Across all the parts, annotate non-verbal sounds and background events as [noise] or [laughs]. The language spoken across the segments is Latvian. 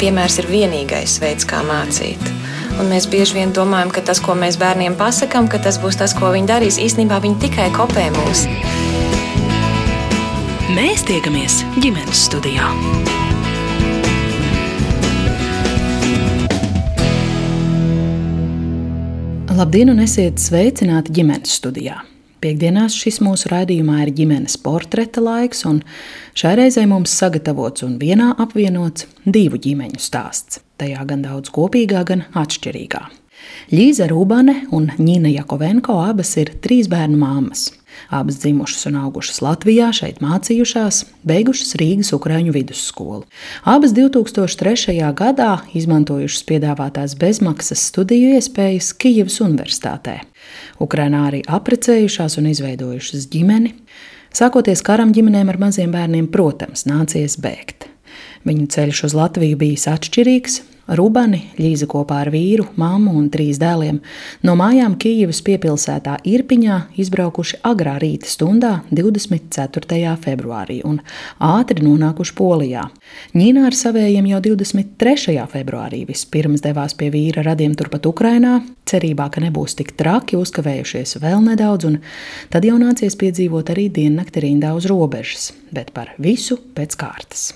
piemērs ir vienīgais veids, kā mācīt. Un mēs bieži vien domājam, ka tas, ko mēs bērniem pasakām, ka tas būs tas, ko viņi darīs. Īsnībā viņi tikai kopē mūs. Mēs tiekamies ģimenes studijā. Labdien, un esiet sveicināti ģimenes studijā. Piektdienās šis mūsu raidījumā ir ģimenes portreta laiks, un šai reizē mums sagatavots un vienā apvienots divu ģimeņu stāsts. Tajā gan daudz kopīgā, gan atšķirīgā. Līza Rūbane un Nina Jakovenko abas ir trīs bērnu māmas. Abas dzimušas un augušas Latvijā, šeit mācījušās, beigušas Rīgas Ukrāņu vidusskolu. Abas 2003. gadā izmantojušas piedāvātās bezmaksas studiju iespējas Kijavas Universitātē. Ukrainā arī apprecējušās un izveidojušas ģimeni. Sākoties karam ģimenēm ar maziem bērniem, protams, nācies bēgt. Viņu ceļš uz Latviju bijis atšķirīgs, Rubani, Līza kopā ar vīru, mammu un trīs dēliem, no mājām Kijivas piepilsētā Irpiņā izbraukuši agrā rīta stundā 24. februārī un ātri nonākuši Polijā. Ņīnā ar savējiem jau 23. februārī vispirms devās pie vīra radiem turpat Ukrainā, cerībā, ka nebūs tik traki, uzkavējušies vēl nedaudz, un tad jau nācies piedzīvot arī diennakti rindā uz robežas, bet par visu pēc kārtas.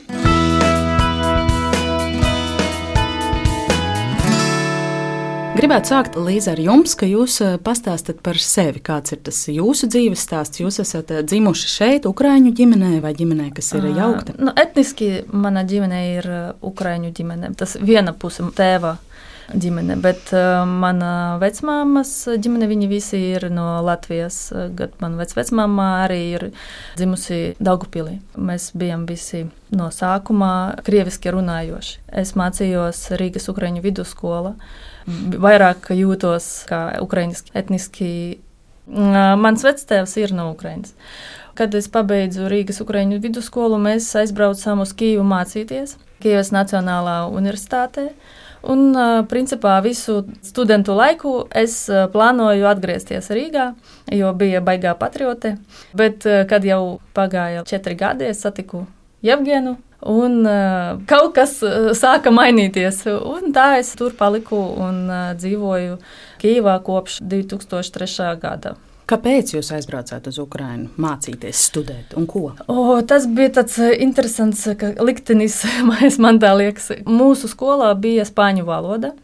Gribētu sākt līdzi ar jums, ka jūs eh, pastāstat par sevi. Kāds ir tas jūsu dzīves stāsts? Jūs esat eh, dzimuši šeit, Ukrāņu ģimenē vai ģimenē, kas ir jaukta? Nu, etniski mana ģimene ir eh, Ukrāņu ģimene. Tas viena puse tēva ģimene, bet uh, mana vecmāmas ģimene, viņi visi ir no Latvijas. Gan mana vecmāma arī ir dzimusi Daugupilī. Mēs bijām visi no sākuma krieviski runājoši. Es mācījos Rīgas Ukraiņu vidusskolā vairāk jūtos kā ukraiņiski etniski. Mans vectēvs ir no Ukrainas. Kad es pabeidzu Rīgas Ukraiņu vidusskolu, mēs aizbraucām uz Kijevu mācīties Kijavas Nacionālā universitātē. Un, principā, visu studentu laiku es plānoju atgriezties Rīgā, jo bija baigā patriote. Bet, kad jau pagāja četri gadi, es satiku Jevgenu, Un uh, kaut kas uh, sāka mainīties. Un tā es tur paliku un uh, dzīvoju Kīvā kopš 2003. gada. Kāpēc jūs aizbraucāt uz Ukrajinu, mācīties, studēt un ko? O, tas bija tāds interesants liktenis, [laughs] man tā liekas. Mūsu skolā bija spāņu valoda.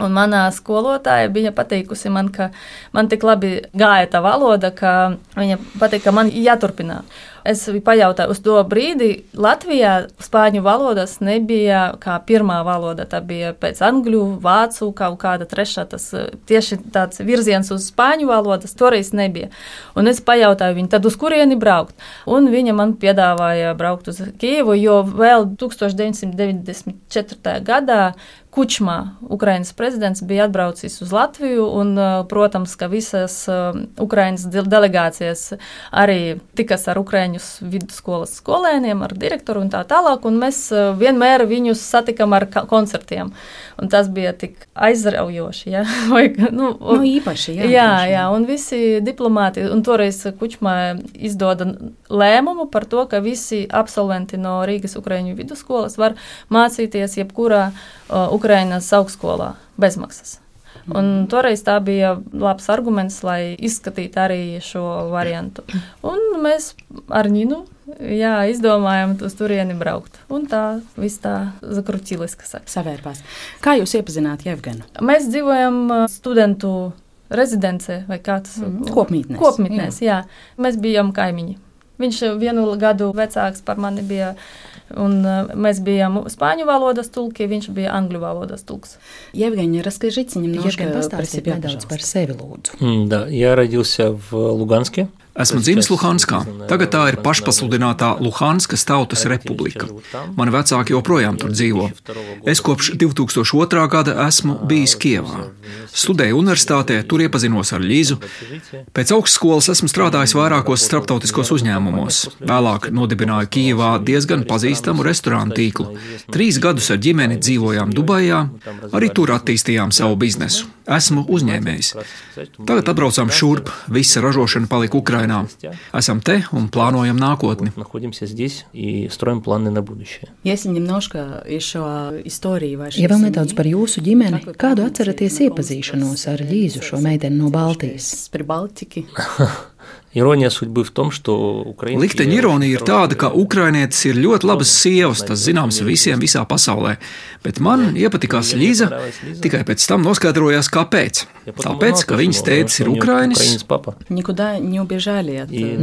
Un manā skolotāja bija pateikusi man, ka man tik labi gāja tā valoda, ka viņa patīk, ka man jāturpina. Es pajautāju, uz to brīdi Latvijā spāņu valodas nebija kā pirmā valoda. Tā bija pēc angļu, vācu, kaut kāda trešā. Tas tieši tāds virziens uz spāņu valodas toreiz nebija. Un es pajautāju viņu, tad uz kurieni braukt? Un viņa man piedāvāja braukt uz Kievu, jo vēl 1994. gadā Kučmā, Ukraiņas prezidents, bija atbraucis uz Latviju, un, protams, ka visas Ukraiņas delegācijas arī tikas ar Ukraiņu Ukrāņus vidusskolas skolēniem, ar direktoru un tā tālāk. Un mēs eh, vienmēr viņus satikām ar koncertiem. Un tas bija tik aizraujoši. Ja? [laughs] Vai, nu, nu, īpaši, jā, jā, jā, un visi diplomāti, un toreiz Kučmā izdoda lēmumu par to, ka visi absolventi no Rīgas Ukrāņu vidusskolas var mācīties jebkurā uh, Ukrainas augstskolā bezmaksas. Un toreiz tā bija labs arguments, lai izskatītu arī šo variantu. Un mēs ar Ninu jā, izdomājām uz turieni braukt. Un tā viss tā zakrutīlis, kas saka. Savērpās. Kā jūs iepazināt Jevgenu? Mēs dzīvojam studentu rezidencē vai kā tas ir? Mm. Kopmītnēs. Kopmītnēs, jā. jā. Mēs bijām kaimiņi. Viņš vienu gadu vecāks par mani bija Un mēs bijām spāņu valodas tulki, viņš bija angļu valodas tulks. Евгений, расскажите немножко про себя, пожалуйста. Par sevi, lūdzu. Да, я родился в Луганске. Esmu dzimis Luhanskā. Tagad tā ir pašpasludinātā Luhanskas Tautas Republika. Mani vecāki joprojām tur dzīvo. Es kopš 2002. gada esmu bijis Kievā. Studēju universitātē, tur iepazinos ar Līzu. Pēc augstskolas esmu strādājis vairākos starptautiskos uzņēmumos. Vēlāk nodibināju Kijevā diezgan pazīstamu restorānu tīklu. Trīs gadus ar ģimeni dzīvojām Dubajā, arī tur attīstījām savu biznesu. Esmu uzņēmējs. Tagad atbraucām šurp, visa ražošana palika Ukrainā. Ukrainā. Esam te un plānojam nākotni. Ja vēl nedaudz par jūsu ģimeni, kādu atceraties iepazīšanos ar Līzu, šo meiteni no Baltijas? [laughs] Par Baltiki. Ironija судьбы в том, что Ukraiņa. Likteņa ironija ir tāda, ka ukrainietis ir ļoti labas sievas, tas zināms visiem visā pasaulē. Bet man iepatikās Līza, tikai pēc tam noskaidrojās, kāpēc. Tāpēc, ka viņas tēvs ir ukrainis.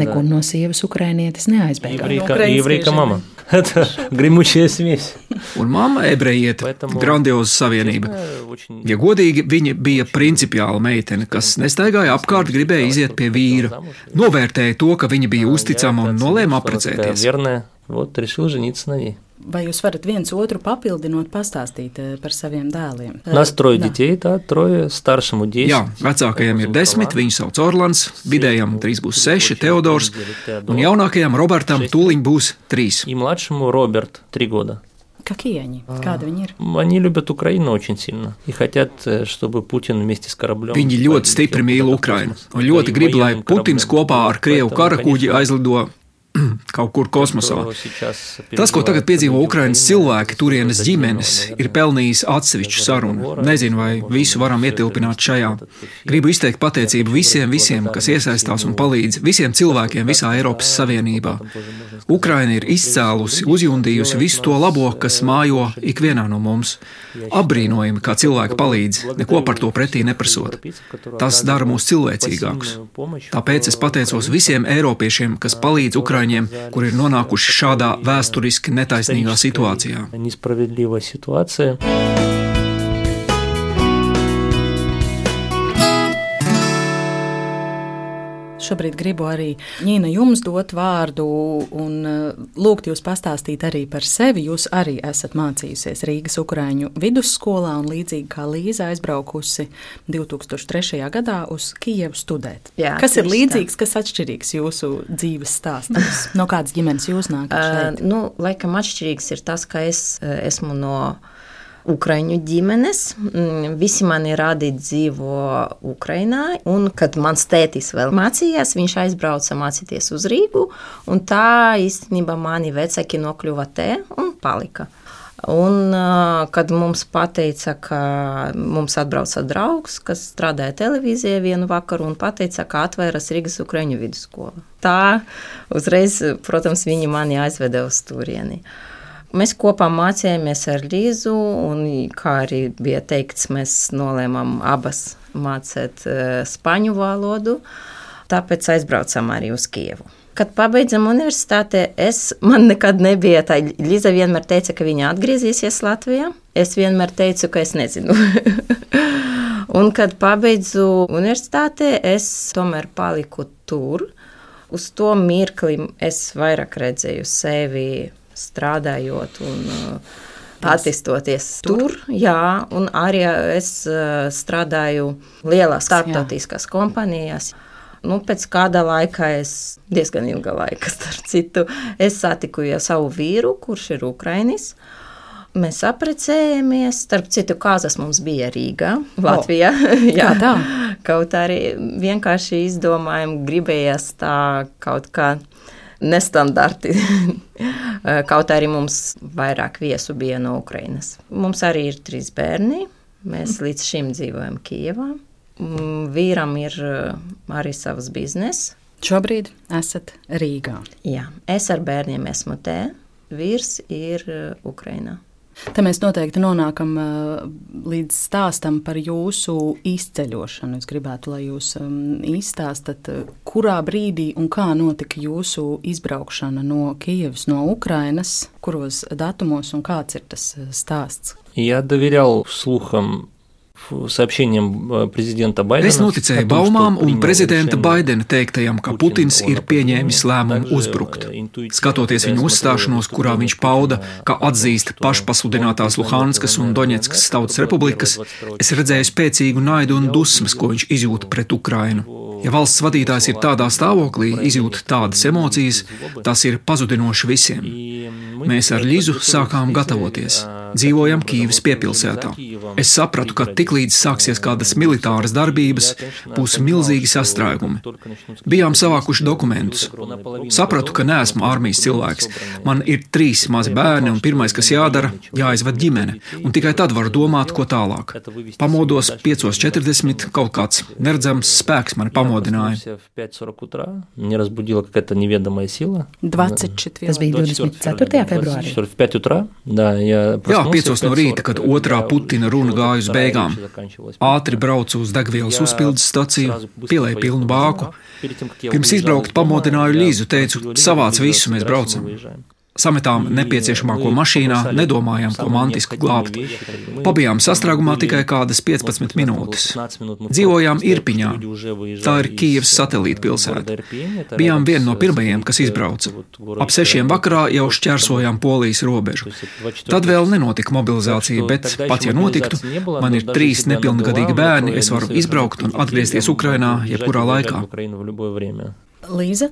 Nekur no sievas ukrainietis neaizbēga. Ievrīka mama. [laughs] Grimušie smieši. Un mamma ebrejieta, grandioza savienība. Ja godīgi, viņa bija principiāla meitene, kas nestaigāja apkārt, gribēja iziet pie vīra novērtēja to, ka viņa bija uzticama un nolēma apprecēties. Vai jūs varat viens otru papildinot, pastāstīt э, par saviem dēliem? Нас трое детей, да, трое, старшему 10. Jā, vecākajam ir desmit, viņu sauc Orlands, vidējam trīs būs seši, Teodors, un jaunākajam Robertam tūliņ būs trīs. И младшему Роберт, три года. Какие они? Kādi viņi ir? Они любят Украину очень сильно и хотят, чтобы Путин вместе с кораблем. Viņi ļoti stipri mīl Ukrainu un ļoti grib, lai Putins kopā ar Krievu karakuģi aizlido kaut kur kosmosā. Tas, ko tagad piedzīvo Ukraiņas cilvēki, turienes ģimenes, ir pelnījis atsevišķu sarunu. Nezinu, vai visu varam ietilpināt šajā. Gribu izteikt pateicību visiem, visiem, kas iesaistās un palīdz, visiem cilvēkiem visā Eiropas Savienībā. Ukraina ir izcēlusi, uzjundījusi visu to labo, kas mājo ikvienā no mums. Apbrīnojami, kā cilvēki palīdz, neko par to pretī neprasot. Tas dara mūs cilvēcīgākus. Tāpēc es pateicos visiem eiropiešiem, kas palīdz Ukraiņai ukraiņiem, kur ir nonākuši šādā vēsturiski netaisnīgā situācijā. Šobrīd gribu arī Nīna jums dot vārdu un uh, lūgt jūs pastāstīt arī par sevi. Jūs arī esat mācījusies Rīgas Ukrāņu vidusskolā un līdzīgi kā Līza aizbraukusi 2003. gadā uz Kijevu studēt. Jā, kas ir līdzīgs, tā. kas atšķirīgs jūsu dzīves stāstos? No kādas ģimenes jūs nākat? Uh, nu, laikam atšķirīgs ir tas, ka es uh, esmu no Ukraiņu ģimenes. Mm, visi mani radi dzīvo Ukrainā, un kad mans tētis vēl mācījās, viņš aizbrauca mācīties uz Rīgu, un tā īstenībā mani vecāki nokļuva te un palika. Un, kad mums teica, ka mums atbrauca draugs, kas strādāja televīzijā vienu vakaru, un teica, ka atvērās Rīgas Ukrāņu vidusskola. Tā uzreiz, protams, viņi mani aizveda uz turieni. Uh, Mēs kopā mācījāmies ar Līzu, un, kā arī bija teikts, mēs nolēmām abas mācīt uh, spāņu valodu, tāpēc aizbraucām arī uz Kievu. Kad pabeidzam universitāti, es man nekad nebija tā. Līza vienmēr teica, ka viņa atgriezīsies Latvijā. Es vienmēr teicu, ka es nezinu. [laughs] un, kad pabeidzu universitāti, es tomēr paliku tur. Uz to mirkli es vairāk redzēju sevi strādājot un uh, attīstoties tur. Jā, un arī es uh, strādāju lielās starptautiskās kompānijās. Nu, pēc kāda laika, es diezgan ilga laika, [laughs] starp citu, es satiku jau savu vīru, kurš ir Ukrainis. Mēs apprecējāmies. Starp citu, kāzas mums bija Rīgā, Latvijā. Oh, [laughs] jā, tā. Kaut arī vienkārši izdomājām, gribējās tā kaut kā nestandarti. [laughs] Kaut arī mums vairāk viesu bija no Ukrainas. Mums arī ir trīs bērni. Mēs līdz šim dzīvojam Kijavā. Mm, vīram ir eh, arī savs bizness. Šobrīd esat Rīgā. Jā, es ar bērniem esmu te. Vīrs ir eh, Ukrainā. Te mēs noteikti nonākam uh, līdz stāstam par jūsu izceļošanu. Es gribētu, lai jūs um, izstāstat, uh, kurā brīdī un kā notika jūsu izbraukšana no Kijavas, no Ukrainas, kuros datumos un kāds ir tas uh, stāsts. Я доверял слухам Saimniekam prezidenta Baidena. Es noticēju baumām un prezidenta Baidena teiktajam, ka Putins ir pieņēmis lēmumu uzbrukt. Skatoties viņa uzstāšanos, kurā viņš pauda, ka atzīst pašpasludinātās Luhanskas un Doņetskas tautas republikas, es redzēju spēcīgu naidu un dusmas, ko viņš izjūta pret Ukrainu. Ja valsts vadītājs ir tādā stāvoklī, izjūt tādas emocijas, tas ir pazudinoši visiem. Mēs ar Lizu sākām gatavoties. Dzīvojam Kīivas piepilsētā. Es sapratu, ka tiklīdz sāksies kādas militāras darbības, būs milzīgi sastrēgumi. Bijām savākuši dokumentus. Sapratu, ka neesmu armijas cilvēks. Man ir trīs mazi bērni, un pirmais, kas jādara, jāizved ģimene, un tikai tad varu domāt, ko tālāk. Pamodos 5.40, kaut kāds neredzams spēks mani pamodināja Не разбудила какая-то неведомая сила. 24. Tas bija 24. februārī. В 5 утра, да, я Jā, 5 no rīta, kad otrā Putina runa gāja uz beigām. Ātri braucu uz degvielas uzpildes staciju, pielēju pilnu bāku. Pirms izbraukt pamodināju Līzu, teicu, savāc visu, mēs braucam. Sametām nepieciešamāko mašīnā, nedomājām, ko mantisku glābt. Pabijām sastrēgumā tikai kādas 15 minūtes. Dzīvojām Irpiņā. Tā ir Kijavas satelīta pilsēta. Bijām viena no pirmajiem, kas izbrauca. Ap sešiem vakarā jau šķērsojām Polijas robežu. Tad vēl nenotika mobilizācija, bet pat ja notiktu, man ir trīs nepilngadīgi bērni, es varu izbraukt un atgriezties Ukrainā jebkurā laikā. Līza,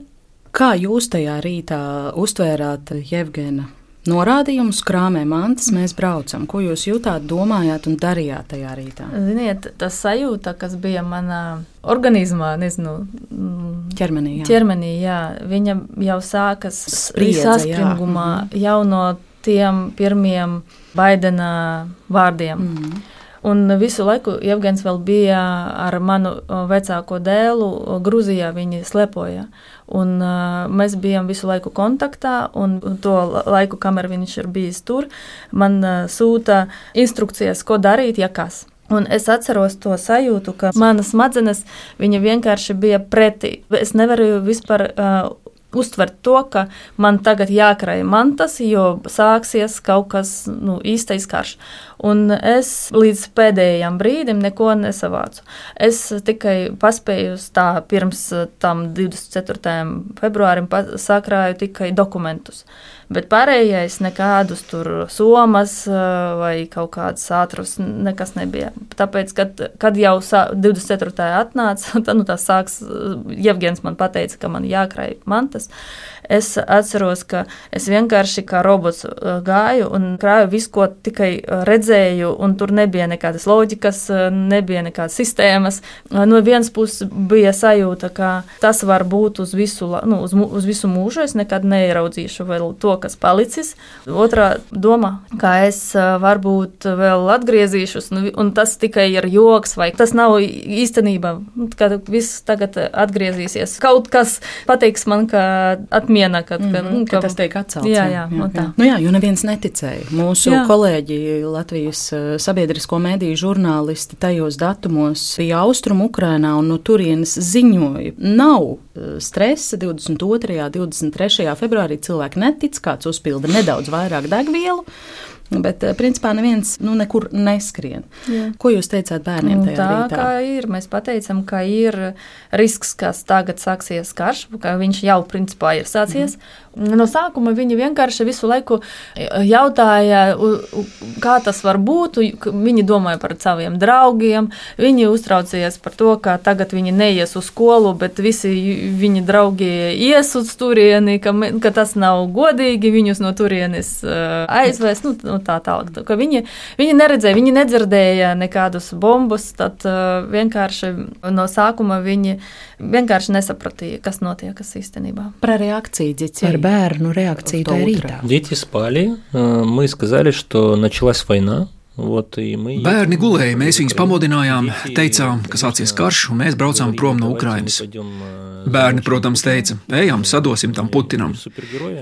Kā jūs tajā rītā uztvērāt Jevgena norādījumus, krāmē mantas, mēs braucam? Ko jūs jutāt, domājāt un darījāt tajā rītā? Ziniet, tas sajūta, kas bija manā organismā, nezinu, ķermenī, jā. ķermenī jā, viņa jau sākas Spriedze, saspringumā jā. jau no tiem pirmiem Baidena vārdiem. Mm. Un visu laiku Jevgens vēl bija ar manu vecāko dēlu Grūzijā, viņi slepoja. Un, uh, mēs bijām visu laiku kontaktā, un to laiku, kamēr viņš ir bijis tur, man uh, sūta instrukcijas, ko darīt, ja kas. Un es atceros to sajūtu, ka manas smadzenes vienkārši bija pretī. Es nevaru vispār uh, uztvert to, ka man tagad jākrāj mantas, jo sāksies kaut kas nu, īstais karš. Un es līdz pēdējiem brīdim neko nesavācu. Es tikai paspēju tā pirms tam 24. februārim sakrāju tikai dokumentus. Bet pārējais nekādus tur somas vai kaut kādas ātrus nekas nebija. Tāpēc, kad, kad jau 24. atnāca, [laughs] tad nu, tas sāks, Jevgens man teica, ka man jākrāj mantas. Es atceros, ka es vienkārši kā robots gāju un krāju visu, ko tikai redzēju, un tur nebija nekādas loģikas, nebija nekādas sistēmas. No vienas puses bija sajūta, ka tas var būt uz visu, nu, uz, uz visu mūžu, es nekad neieraudzīšu vēl to, kas palicis. Otra doma, kā es varbūt vēl atgriezīšos, nu, un tas tikai ir joks, vai tas nav īstenība, nu, kad viss tagad atgriezīsies. Kaut kas pateiks man, ka atmiena, kad, mm -hmm, nu, ka tas tiek atcelts. Jā, jā, jā, jā. Nu, jā jo neviens neticēja. Mūsu jā. kolēģi Latvijas sabiedrisko mediju žurnālisti tajos datumos bija Austrum Ukrainā un no turienes ziņoja. Nav stresa 22. un 23. februārī cilvēki netic, kāds uzpilda nedaudz vairāk degvielu. Bet, principā, neviens nu, nekur neskrien. Jā. Ko jūs teicāt bērniem? Tā rītā? kā ir. Mēs teicām, ka ir risks, kas tagad sāksies karš, ka viņš jau principā ir sācies. Mm. No sākuma viņi vienkārši visu laiku jautāja, kā tas var būt. Viņi domāja par saviem draugiem, viņi uztraucījās par to, ka tagad viņi neies uz skolu, bet visi viņa draugi ies uz turieni, ka, ka tas nav godīgi viņus no turienes aizvest. Nu, nu, tā tālāk. Tā, viņi, viņi neredzēja, viņi nedzirdēja nekādus bombus, tad vienkārši no sākuma viņi vienkārši nesapratīja, kas notiek īstenībā. Par reakciju, dzirdēju. Par bērnu reakciju tajā rītā. Дети спали, мы сказали, что началась война. Вот, мы... Bērni gulēja, mēs viņus pamodinājām, teicām, ka sācies karš, un mēs braucām prom no Ukrainas. Bērni, protams, teica, ejam, sadosim tam Putinam.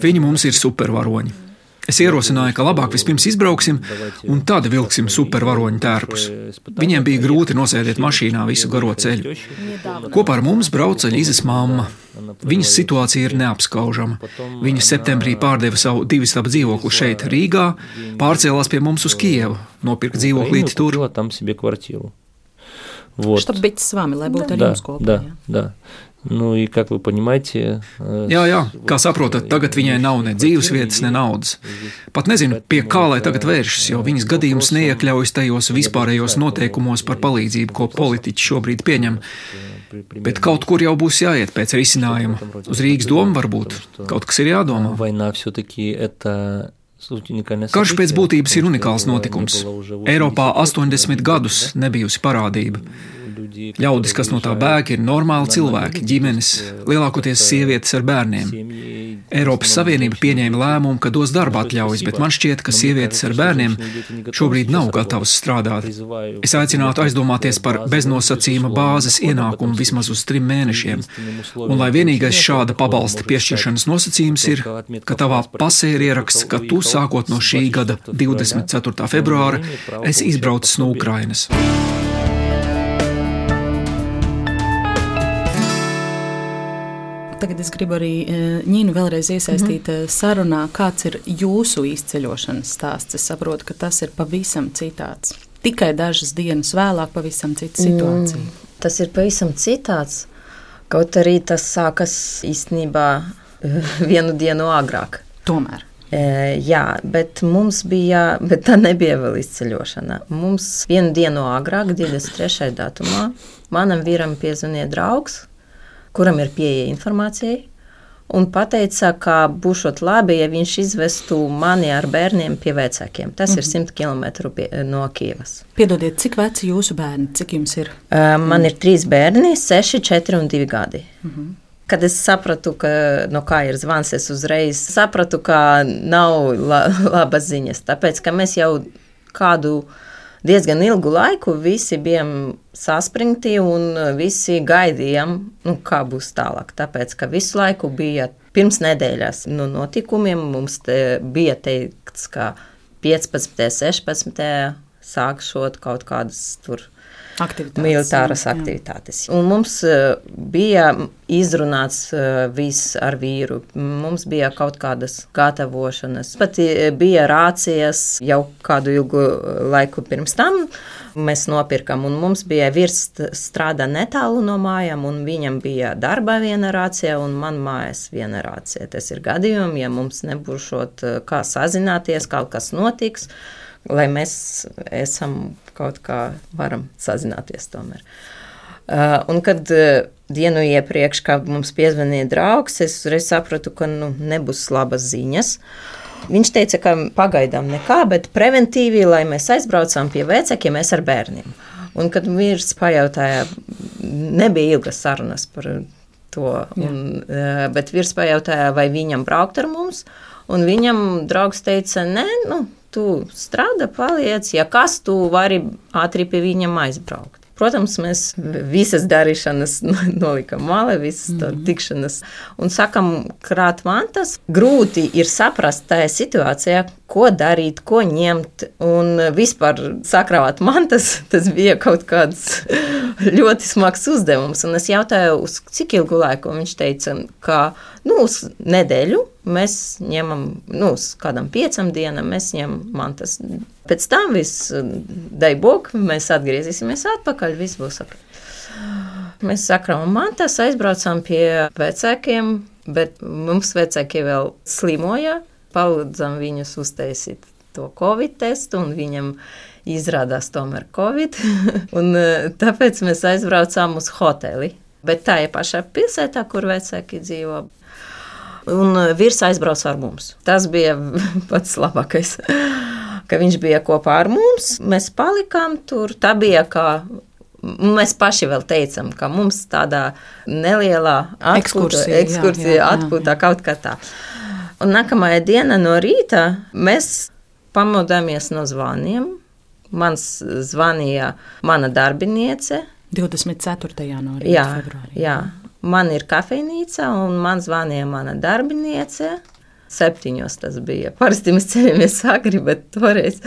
Viņi mums ir supervaroņi. Es ierosināju, ka labāk vispirms izbrauksim un tad vilksim supervaroņu tērpus. Viņiem bija grūti nosēdēt mašīnā visu garo ceļu. Kopā ar mums brauca Līzes mamma. Viņas situācija ir neapskaužama. Viņa septembrī pārdeva savu divu stabu dzīvokli šeit, Rīgā, pārcēlās pie mums uz Kijevu, nopirka dzīvoklīti tur. Вот. Чтобы быть с вами, lai būtu да, ar jums kopā. Да, да. Nu, и, как вы понимаете, jā, jā, kā saprotat, tagad viņai nav ne dzīves vietas, ne naudas. Pat nezinu, pie kā lai tagad vēršas, jo viņas gadījums neiekļaujas tajos vispārējos noteikumos par palīdzību, ko politiķi šobrīd pieņem. Bet kaut kur jau būs jāiet pēc risinājuma. Uz Rīgas domu varbūt kaut kas ir jādomā. Karš pēc būtības ir unikāls notikums. Eiropā 80 gadus nebijusi parādība. Ļaudis, kas no tā bēg, ir normāli cilvēki, ģimenes, lielākoties sievietes ar bērniem. Eiropas Savienība pieņēma lēmumu, ka dos darba atļaujas, bet man šķiet, ka sievietes ar bērniem šobrīd nav gatavas strādāt. Es aicinātu aizdomāties par beznosacījuma bāzes ienākumu vismaz uz trim mēnešiem, un lai vienīgais šāda pabalsta piešķiršanas nosacījums ir, ka tavā pasē ir ieraksts, ka tu sākot no šī gada 24. februāra esi izbraucis no Ukrainas. Tagad es gribu arī Ņīnu vēlreiz iesaistīt mm -hmm. sarunā, kāds ir jūsu izceļošanas stāsts. Es saprotu, ka tas ir pavisam citāds. Tikai dažas dienas vēlāk, pavisam cita situācija. Mm, tas ir pavisam citāds. Kaut arī tas sākas īstenībā [laughs] vienu dienu agrāk. Tomēr. E, jā, bet mums bija, bet tā nebija vēl izceļošana. Mums vienu dienu agrāk, 23. datumā, manam vīram piezvanīja draugs, kuram ir pieeja informācijai. Un teica, ka būšot labi, ja viņš izvestu mani ar bērniem pie vecākiem. Tas mm -hmm. ir 100 km pie, no Kievas. Piedodiet, cik veci jūsu bērni? Cik jums ir? Uh, man ir trīs bērni, 6, 4 un 2 gadi. Mm -hmm. Kad es sapratu, ka, no kā ir zvans, es uzreiz sapratu, ka nav la, [laughs] labas ziņas. Tāpēc, ka mēs jau kādu diezgan ilgu laiku visi bijām saspringti un visi gaidījām, nu, kā būs tālāk. Tāpēc, ka visu laiku bija pirms nedēļas no nu, notikumiem, mums te bija teikts, ka 15. 16. sākšot kaut kādas tur aktivitātes, militāras jā. aktivitātes. Un mums bija izrunāts viss ar vīru. Mums bija kaut kādas gatavošanas. Pat bija rācijas jau kādu ilgu laiku pirms tam mēs nopirkam. Mums bija virs strādā netālu no mājām, un viņam bija darba viena rācija, un man mājas viena rācija. Tas ir gadījumi, ja mums nebūs šot, kā sazināties, kaut kas notiks, lai mēs esam kaut kā varam sazināties tomēr. Uh, un kad uh, dienu iepriekš, kad mums piezvanīja draugs, es uzreiz sapratu, ka nu, nebūs labas ziņas. Uh, Viņš teica, ka pagaidām nekā, bet preventīvi, lai mēs aizbraucam pie vecākiem, mēs ar bērniem. Un, kad vīrs pajautāja, nebija ilgas sarunas par to, un, Jā. bet vīrs pajautāja, vai viņam braukt ar mums, un viņam draugs teica, nē, nu, tu strādā, paliec, ja kas, tu vari ātri pie viņam aizbraukt. Protams, mēs visas darīšanas [laughs] nolikam malā, visas mm -hmm. tikšanas un sakam, krāt mantas. Grūti ir saprast tajā situācijā, ko darīt, ko ņemt un vispār sakrāvāt mantas. [laughs] Tas bija kaut kāds [laughs] ļoti smags uzdevums. Un es jautāju, uz cik ilgu laiku viņš teica, ka nu, uz nedēļu mēs ņemam, nu, uz kādam piecam dienam mēs ņemam mantas. Pēc tam viss, dai bok, mēs atgriezīsimies atpakaļ, viss būs ok. Mēs sakrām mantas, aizbraucām pie vecākiem, bet mums vecāki vēl slimoja, palūdzam viņus uztaisīt to covid testu un viņam izrādās tomēr covid, [laughs] un eh, tāpēc mēs aizbraucām uz hoteli. Bet tā ir pašā pilsētā, kur vecāki dzīvo un uh, vīrs aizbrauca ar mums. Tas bija [laughs] pats labākais. Ka viņš bija kopā ar mums, mēs palikām tur. Tā bija kā Mēs paši vēl teicām, ka mums tādā nelielā atpūta, ekskursija, ekskursija jā, jā, atpūtā jā. kaut kā tā. Un nākamajā dienā no rīta mēs pamodāmies no zvaniem. Man zvanīja mana darbiniece. 24. no rīta. Jā, februārī. jā man ir kafejnīca, un man zvanīja mana darbiniece. Septiņos tas bija. Parasti mēs ceļamies agri, bet toreiz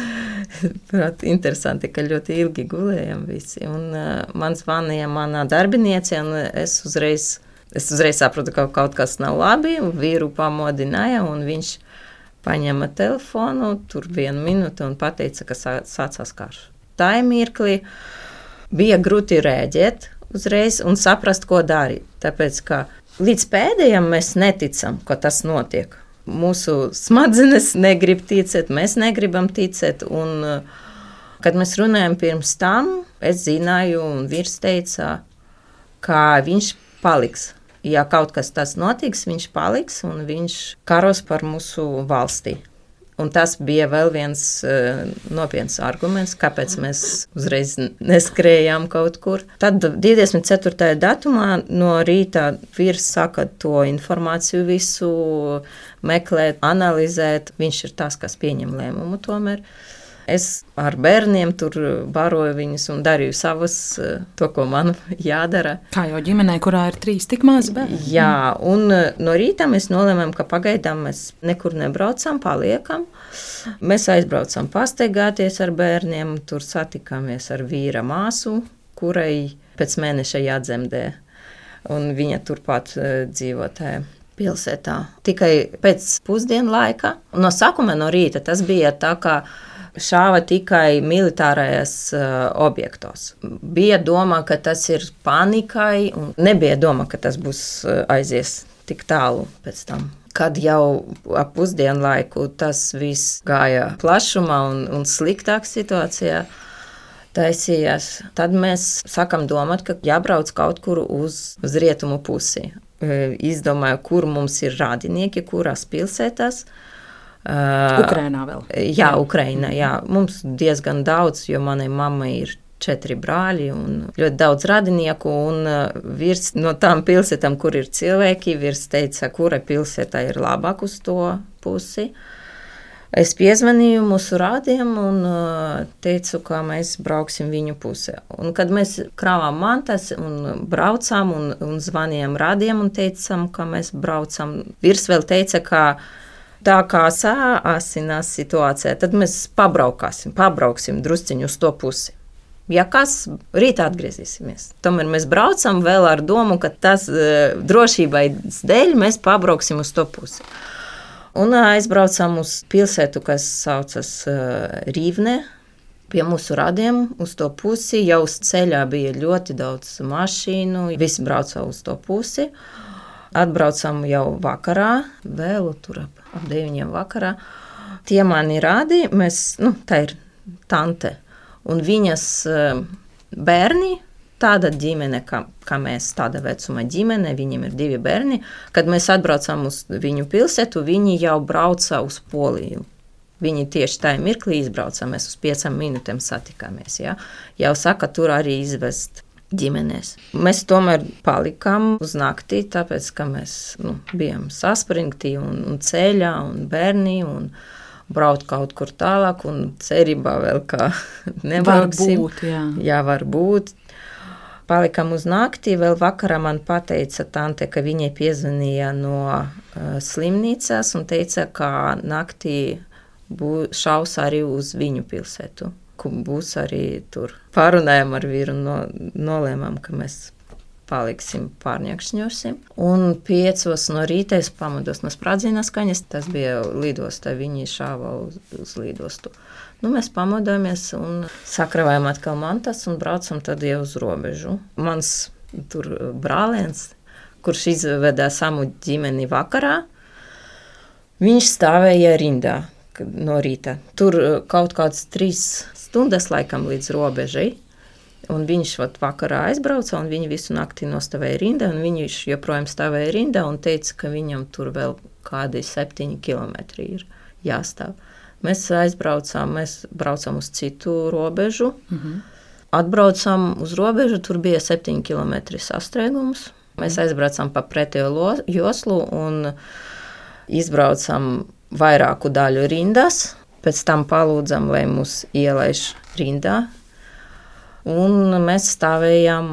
[laughs] prāt, interesanti, ka ļoti ilgi gulējām visi. Un, uh, man zvanīja mana darbiniece, un es uzreiz, es uzreiz sapratu, ka kaut kas nav labi. Vīru pamodināja, un viņš paņēma telefonu, tur vienu minūti un teica, ka sācās karš. Tā ir mirkli, bija grūti rēģēt uzreiz un saprast, ko darīt. Tāpēc, ka līdz pēdējiem mēs neticam, ka tas notiek. Mūsu smadzenes [laughs] negrib ticēt, mēs negribam ticēt. Un, kad mēs runājam pirms tam, es zināju, un vīrs teica, ka viņš paliks. Ja kaut kas tāds notiks, viņš paliks un viņš karos par mūsu valsti. Un tas bija vēl viens uh, nopietns arguments, kāpēc mēs uzreiz neskrējām kaut kur. Tad 24. datumā no rīta vīrs saka to informāciju visu, meklēt, analizēt. Viņš ir tas, kas pieņem lēmumu tomēr. Es ar bērniem tur baroju viņus un darīju savus, eh, to, ko man [laughs] jādara. Kā jau ģimenē, kurā ir trīs tik mazi bērni. Jā, un eh, no rīta mēs nolēmām, ka pagaidām mēs nekur nebraucam, paliekam. Mēs aizbraucam pastaigāties ar bērniem, tur satikāmies ar vīra māsu, kurai pēc mēneša jādzemdē. Un viņa turpat dzīvo tajā pilsētā. Tikai pēc pusdienu laika. No sākuma no rīta tas bija tā, ka šāva tikai militārajos uh, objektos. Bija doma, ka tas ir panikai, un nebija doma, ka tas būs uh, aizies tik tālu pēc tam. Kad jau ap pusdienu laiku tas viss gāja plašumā un, un sliktāk situācijā, taisījās, tad mēs sākam domāt, ka jābrauc kaut kur uz, uz rietumu pusi. Izdomāju, kur mums ir radinieki, kurās pilsētās. Uh, Ukrainā vēl. Jā, Ukrainā. Jā. Mums diezgan daudz, jo manai mammai ir četri brāļi un ļoti daudz radinieku. Un virs no tām pilsētām, kur ir cilvēki, virs teica, kura pilsēta ir labāk uz to pusi. Es piezvanīju mūsu rādiem un teicu, ka mēs brauksim viņu pusē. Un kad mēs krāvām mantas un braucām un, un zvanījām rādiem un teicām, ka mēs braucam, virs vēl teica, ka tā kā sāsinās situācija, tad mēs pabraukāsim, pabrauksim drusciņu uz to pusi. Ja kas, rīt atgriezīsimies. Tomēr mēs braucam vēl ar domu, ka tas uh, drošībai dēļ mēs pabrauksim uz to pusi. Un aizbraucam uz pilsētu, kas saucas uh, Rīvne. Pie mūsu radiem uz to pusi jau ceļā bija ļoti daudz mašīnu. Visi brauca uz to pusi. Atbraucam jau vakarā, vēl tur ap ap 9 vakarā. Tie mani rādīja, mēs, nu, tā ir tante un viņas eh, bērni. Tāda ģimene, kā, kā mēs, tāda vecuma ģimene, viņiem ir divi bērni. Kad mēs atbraucām uz viņu pilsētu, viņi jau brauca uz Poliju. Viņi tieši tajā mirklī izbrauca. Mēs uz piecām minūtēm satikāmies. Ja? Jau saka, tur arī izvest ģimenēs. Mēs tomēr palikām uz naktī, tāpēc ka mēs nu, bijām saspringti un, un ceļā un bērni. Un, Braukt kaut kur tālāk, un cerībā vēl kā [laughs] nebrauksim. Var būt, jā. jā, var būt. Palikām uz naktī. Vēl vakarā man teica tante, ka viņai piezvanīja no uh, slimnīcas un teica, ka naktī būs šaus arī uz viņu pilsētu būs arī tur. Pārunājām ar vīru un no, nolēmām, ka mēs paliksim pārņakšņosim. Un piecos no rīta es pamodos no sprādziena skaņas. Tas bija lidostā, viņi šāva uz, uz lidostu. Nu, mēs pamodāmies un sakravējam atkal mantas un braucam tad jau uz robežu. Mans tur brālēns, kurš izveda samu ģimeni vakarā, viņš stāvēja rindā no rīta. Tur kaut kāds trīs stundas laikam līdz robežai. Un viņš vat, vakarā aizbrauca, un viņi visu nakti nostāvēja rindā. Viņš joprojām stāvēja rindā un teica, ka viņam tur vēl kādi septiņi kilometri ir jāstāv. Mēs aizbraucām, mēs braucam uz citu robežu. Mm -hmm. Atbraucām uz robežu, tur bija septiņi kilometri sastrēgums. Mēs mhm. aizbraucām pa pretējo joslu un izbraucām vairāku daļu rindas. Pēc tam palūdzam, lai mūs ielaiž rindā. Un mēs stāvējām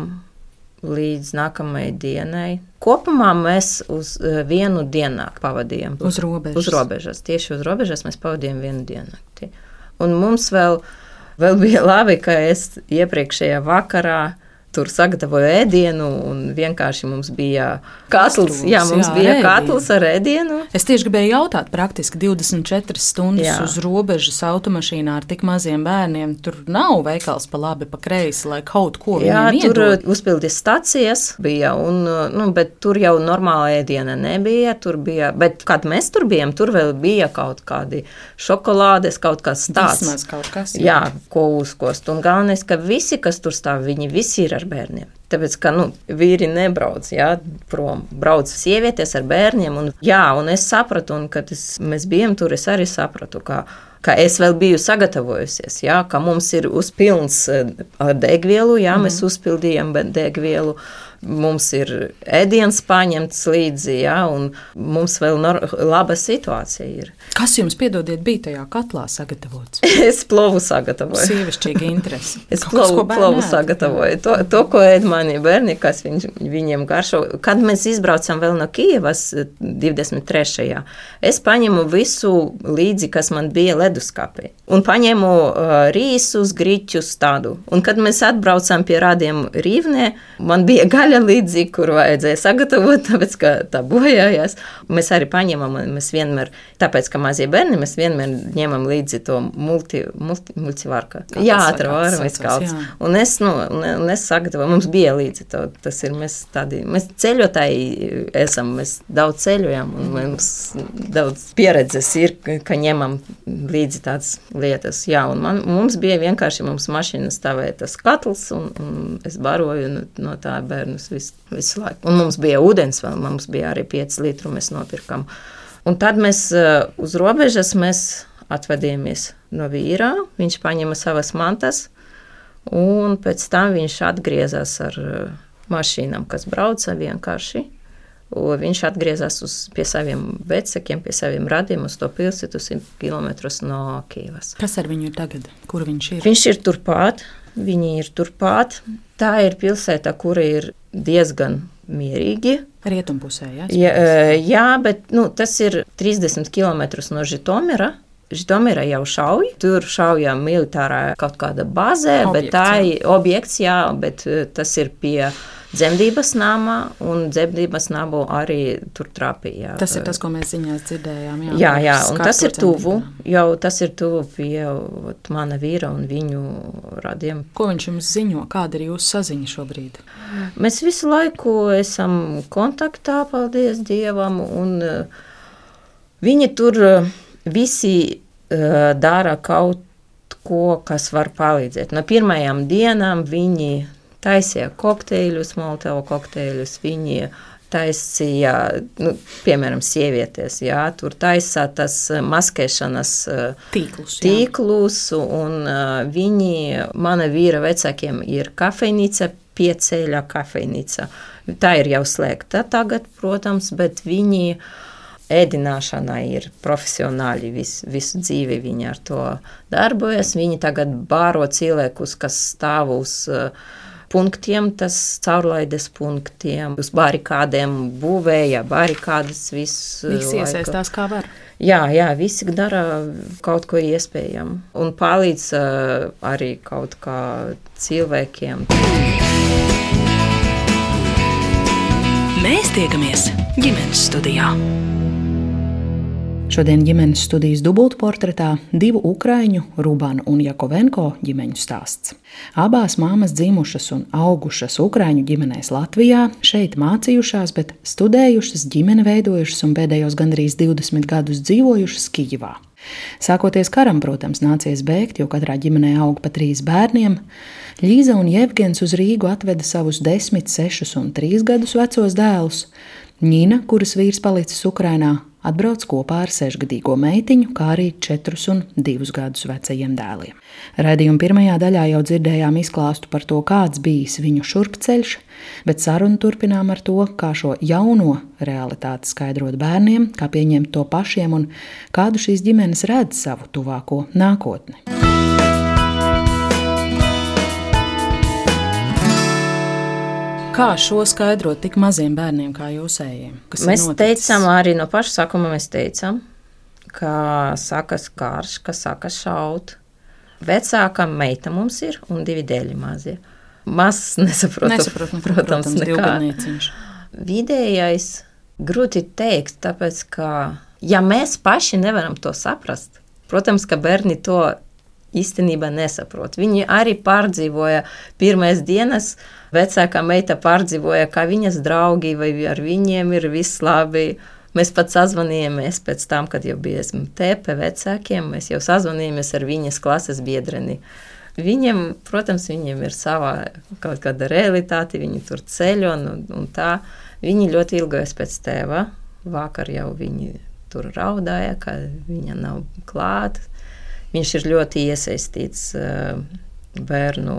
līdz nākamajai dienai. Kopumā mēs uz eh, vienu dienu pavadījām. Uz robežas. Uz robežas. Tieši uz robežas mēs pavadījām vienu dienu. Un mums vēl, vēl bija [laughs] labi, ka es iepriekšējā vakarā tur sagatavoju ēdienu, un vienkārši mums bija katls. Jā, mums jā, bija ēdienu. katls ar ēdienu. Es tieši gribēju jautāt, praktiski 24 stundas jā. uz robežas automašīnā ar tik maziem bērniem. Tur nav veikals pa labi, pa kreisi, lai kaut ko jā, tur iedod. uzpildīt stacijas bija, un, nu, bet tur jau normāla ēdiena nebija. Tur bija, bet kad mēs tur bijām, tur vēl bija kaut kādi šokolādes, kaut kas tāds. Vismaz kaut kas. Jā, jā ko uzkost. Un galvenais, ka visi, kas tur stāv, viņi visi ir ar bērniem. Tāpēc, ka nu, vīri nebrauc jā, prom, brauc sievietes ar bērniem. Un, jā, un es sapratu, un kad es, mēs bijām tur, es arī sapratu, ka, ka es vēl biju sagatavojusies, jā, ka mums ir uzpilns eh, ar degvielu, jā, mm. mēs mhm. uzpildījām degvielu. Mums ir ēdiens paņemts līdzi, ja, un mums vēl laba situācija ir. Kas jums, piedodiet, bija tajā katlā sagatavots? [laughs] es plovu sagatavoju. Sievišķīga interese. es plovu, plovu sagatavoju. To, to, ko ēd mani bērni, kas viņ, viņiem garšo. Kad mēs izbraucam vēl no Kievas 23. es paņemu visu līdzi, kas man bija leduskapī. Un paņēmu uh, rīsus, grīķus tādu. Un kad mēs atbraucām pie rādiem Rīvnē, man bija gaļa līdzi, kur vajadzēja sagatavot, tāpēc, ka tā bojājās. Mēs arī paņemam, mēs vienmēr, tāpēc, ka mazie bērni, mēs vienmēr ņemam līdzi to multi, multi, multivārku. Jā, atravāra mēs kalts. Un es, nu, un es sagatavoju, mums bija līdzi to, tas ir, mēs tādi, mēs ceļotāji esam, mēs daudz ceļojam, un mums daudz pieredzes ir, ka ņemam līdzi tādas lietas. Jā, un man, mums bija vienkārši, mums mašīna stāvēja tas katls, un, un es baroju no, no tā bērnus visu, visu laiku. Un mums bija ūdens vēl, mums bija arī 5 litru mēs nopirkam. Un tad mēs eh, uz robežas mēs atvedāmies no vīra, viņš paņēma savas mantas, un pēc tam viņš atgriezās ar eh, mašīnām, kas brauca vienkārši Viņš atgriezās uz, pie saviem vecākiem, pie saviem radiem uz to pilsētu, 100 km no Kīvas. Kas ar viņu ir tagad? Kur viņš ir? Viņš ir turpat, viņi ir turpat. Tā ir pilsēta, kura ir diezgan mierīgi. Rietumpusē, jā? Jā, jā bet nu, tas ir 30 km no Žitomira. Žitomira jau šauj, tur šauja militārā kaut kāda bazē, objekts, bet tā ir objekts, jā, bet tas ir pie dzemdības namā, un dzemdības namu arī tur trāpīja. Tas ir tas, ko mēs ziņās dzirdējām. Jā, jā, jā un tas ir tuvu, jau tas ir tuvu pie ot, mana vīra un viņu radiem. Ko viņš jums ziņo? Kāda ir jūsu saziņa šobrīd? Mēs visu laiku esam kontaktā, paldies Dievam, un uh, viņi tur uh, visi dara kaut ko, kas var palīdzēt. No pirmajām dienām viņi taisīja kokteļus, molotovu kokteļus. Viņi taisīja, nu, piemēram, sievietes, jā, tur taisā tas maskēšanas tīklus. tīklus un uh, viņi, mana vīra vecākiem ir kafejnīca, pieceļa kafejnīca. Tā ir jau slēgta tagad, protams, bet viņi ēdināšanā ir profesionāļi vis, visu dzīvi. Viņi ar to darbojas. Viņi tagad bāro cilvēkus, kas stāv uz uh, punktiem, tas caurlaides punktiem, uz barikādēm būvēja barikādas visu. Visi iesaistās kā var. Jā, jā, visi dara kaut ko iespējamu un palīdz uh, arī kaut kā cilvēkiem. Mēs tiekamies ģimenes studijā. Šodien ģimenes studijas dubultportretā divu ukrāņu, Rubānu un Jakovenko ģimeņu stāsts. Abās māmas dzimušas un augušas ukrāņu ģimenēs Latvijā, šeit mācījušās, bet studējušas, ģimene veidojušas un pēdējos gandrīz 20 gadus dzīvojušas Kijivā. Sākoties karam, protams, nācies bēgt, jo katrā ģimenē aug pa trīs bērniem. Līza un Jevgens uz Rīgu atveda savus 10, 6 un 3 gadus vecos dēlus. Nīna, kuras vīrs palicis Ukrainā, atbrauc kopā ar sešgadīgo meitiņu, kā arī četrus un divus gadus vecajiem dēliem. Radījuma pirmajā daļā jau dzirdējām izklāstu par to, kāds bijis viņu šurpceļš, bet sarunu turpinām ar to, kā šo jauno realitāti skaidrot bērniem, kā pieņemt to pašiem un kādu šīs ģimenes redz savu tuvāko nākotni. Kā šo skaidrot tik maziem bērniem kā jūsējiem? Mēs teicām, arī no paša sākuma mēs teicām, ka sākas karš, ka sākas šaut. Vecākā meita mums ir un divi dēļi mazie. Mazs [laughs] nesaprot, nesaprot nu, protams, nekā. Vidējais grūti teikt, tāpēc, ka ja mēs paši nevaram to saprast, protams, ka bērni to īstenībā nesaprot. Viņi arī pārdzīvoja pirmās dienas, uh, Vecākā meita pārdzīvoja, kā viņas draugi vai ar viņiem ir viss labi. Mēs pat sazvanījāmies pēc tam, kad jau bijām te pie vecākiem. Mēs jau sazvanījāmies ar viņas klases biedreni. Viņiem, protams, viņiem ir sava kaut kāda realitāte, viņi tur ceļ un, un tā. Viņi ļoti ilgojas pēc tēva. Vakar jau viņi tur raudāja, ka viņa nav klāta. Viņš ir ļoti iesaistīts uh, bērnu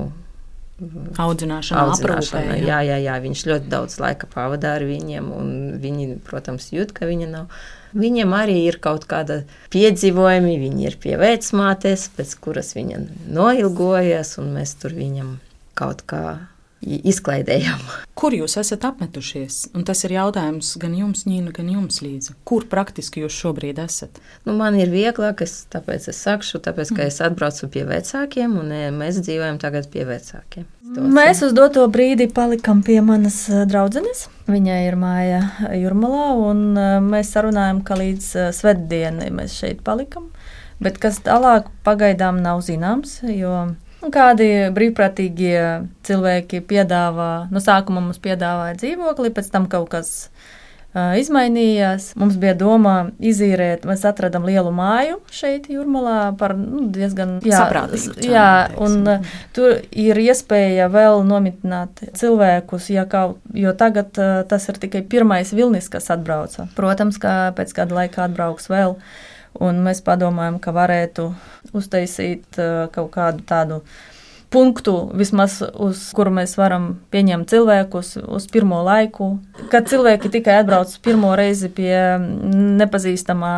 audzināšanā, audzināšanā. Aprūpē, jā. jā, jā, jā, viņš ļoti daudz laika pavadīja ar viņiem, un viņi, protams, jūt, ka viņa nav. Viņam arī ir kaut kāda piedzīvojumi, viņi ir pie vecmātes, pēc kuras viņa noilgojas, un mēs tur viņam kaut kā izklaidējam. Kur jūs esat apmetušies? Un tas ir jautājums gan jums, Nīna, gan jums līdzi. Kur praktiski jūs šobrīd esat? Nu, man ir vieglāk, es, tāpēc es sakšu, tāpēc, ka mm. es atbraucu pie vecākiem, un e, mēs dzīvojam tagad pie vecākiem. Tos, mēs uz doto brīdi palikam pie manas e, draudzenes. Viņai ir māja Jurmalā, un e, mēs sarunājam, ka līdz svētdienai mēs šeit palikam. Bet kas tālāk pagaidām nav zināms, jo Kādi brīvprātīgie cilvēki piedāvā, no sākuma mums piedāvāja dzīvokli, pēc tam kaut kas uh, izmainījās. Mums bija doma izīrēt, mēs atradām lielu māju šeit, Jurmalā, par nu, diezgan jā, saprātīgu. Cenu, jā, un uh, tur ir iespēja vēl nomitināt cilvēkus, ja kaut, jo tagad uh, tas ir tikai pirmais vilnis, kas atbrauca. Protams, ka pēc kāda laika atbrauks vēl. Uh, Un mēs padomājam, ka varētu uztaisīt uh, kaut kādu tādu punktu, vismaz uz kuru mēs varam pieņemt cilvēkus uz pirmo laiku. Kad cilvēki tikai atbrauc pirmo reizi pie nepazīstamā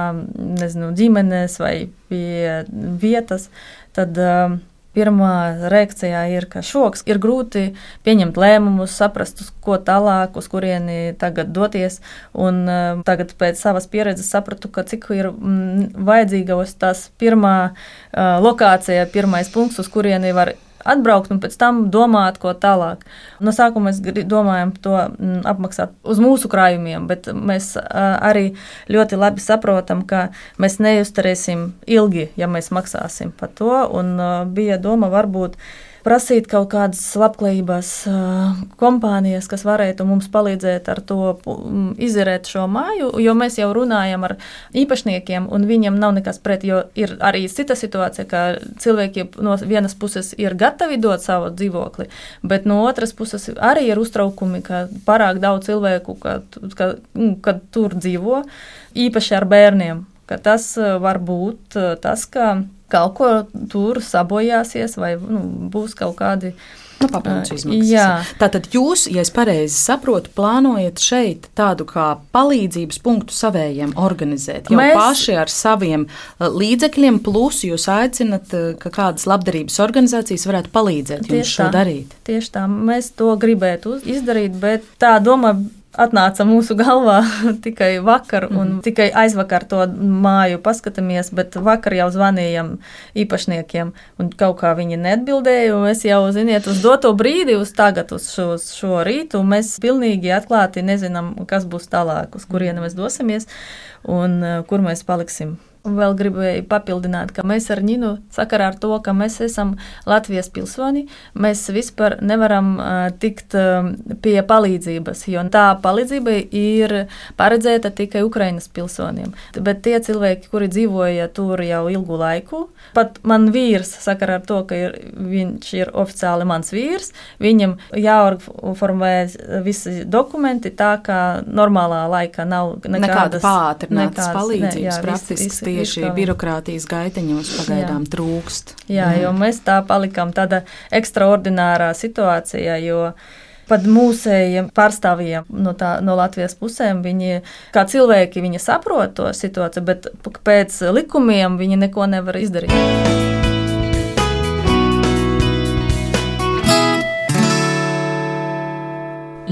nezinu, ģimenes vai pie vietas, tad uh, Pirmā reakcijā ir, ka šoks ir grūti pieņemt lēmumus, saprast, uz ko tālāk, uz kurieni tagad doties. Un, uh, tagad pēc savas pieredzes sapratu, cik ir mm, vajadzīga tas pirmā uh, lokācija, pirmais punkts, uz kurieni var atbraukt un pēc tam domāt, ko tālāk. No sākuma mēs domājam to mm, apmaksāt uz mūsu krājumiem, bet mēs arī ļoti labi saprotam, ka mēs neuzturēsim ilgi, ja mēs maksāsim par to. Un bija doma varbūt prasīt kaut kādas labklājības kompānijas, kas varētu mums palīdzēt ar to izdarīt šo māju, jo mēs jau runājam ar īpašniekiem, un viņiem nav nekas pret, jo ir arī cita situācija, ka cilvēki no vienas puses ir gatavi dot savu dzīvokli, bet no otras puses arī ir uztraukumi, ka pārāk daudz cilvēku, kad, kad, kad tur dzīvo, īpaši ar bērniem, ka tas var būt tas, ka kaut ko tur sabojāsies, vai nu, būs kaut kādi. Nu, papildus izmaksas. Tātad jūs, ja es pareizi saprotu, plānojat šeit tādu kā palīdzības punktu savējiem organizēt. Jau Mēs... paši ar saviem līdzekļiem, plus jūs aicinat, ka kādas labdarības organizācijas varētu palīdzēt jums tieši šo tā, darīt. Tieši tā, mēs to gribētu izdarīt, bet tā doma atnāca mūsu galvā [laughs] tikai vakar, un mm -hmm. tikai aizvakar to māju paskatāmies, bet vakar jau zvanījām īpašniekiem, un kaut kā viņi neatbildēja. Mēs jau, ziniet, uz doto brīdi, uz tagad, uz šo, šo rītu, mēs pilnīgi atklāti nezinām, kas būs tālāk, uz kurieni mēs dosimies un uh, kur mēs paliksim. Vēl gribēju papildināt, ka mēs ar Ninu sakarā ar to, ka mēs esam Latvijas pilsoni, mēs vispār nevaram uh, tikt uh, pie palīdzības, jo tā palīdzība ir paredzēta tikai Ukrainas pilsoniem. Bet tie cilvēki, kuri dzīvoja tur jau ilgu laiku, pat man vīrs sakarā ar to, ka ir, viņš ir oficiāli mans vīrs, viņam jāorganizē visi dokumenti tā, ka normālā laika nav nekādas pātrinātas palīdzības ne, jā, praktiski Vis, vis, tieši kā... birokrātijas gaiteņos pagaidām jā. trūkst. Jā, mm. jo mēs tā palikām tādā ekstraordinārā situācijā, jo pat mūsējiem pārstāvjiem no, tā, no Latvijas pusēm, viņi kā cilvēki viņi saprot to situāciju, bet pēc likumiem viņi neko nevar izdarīt.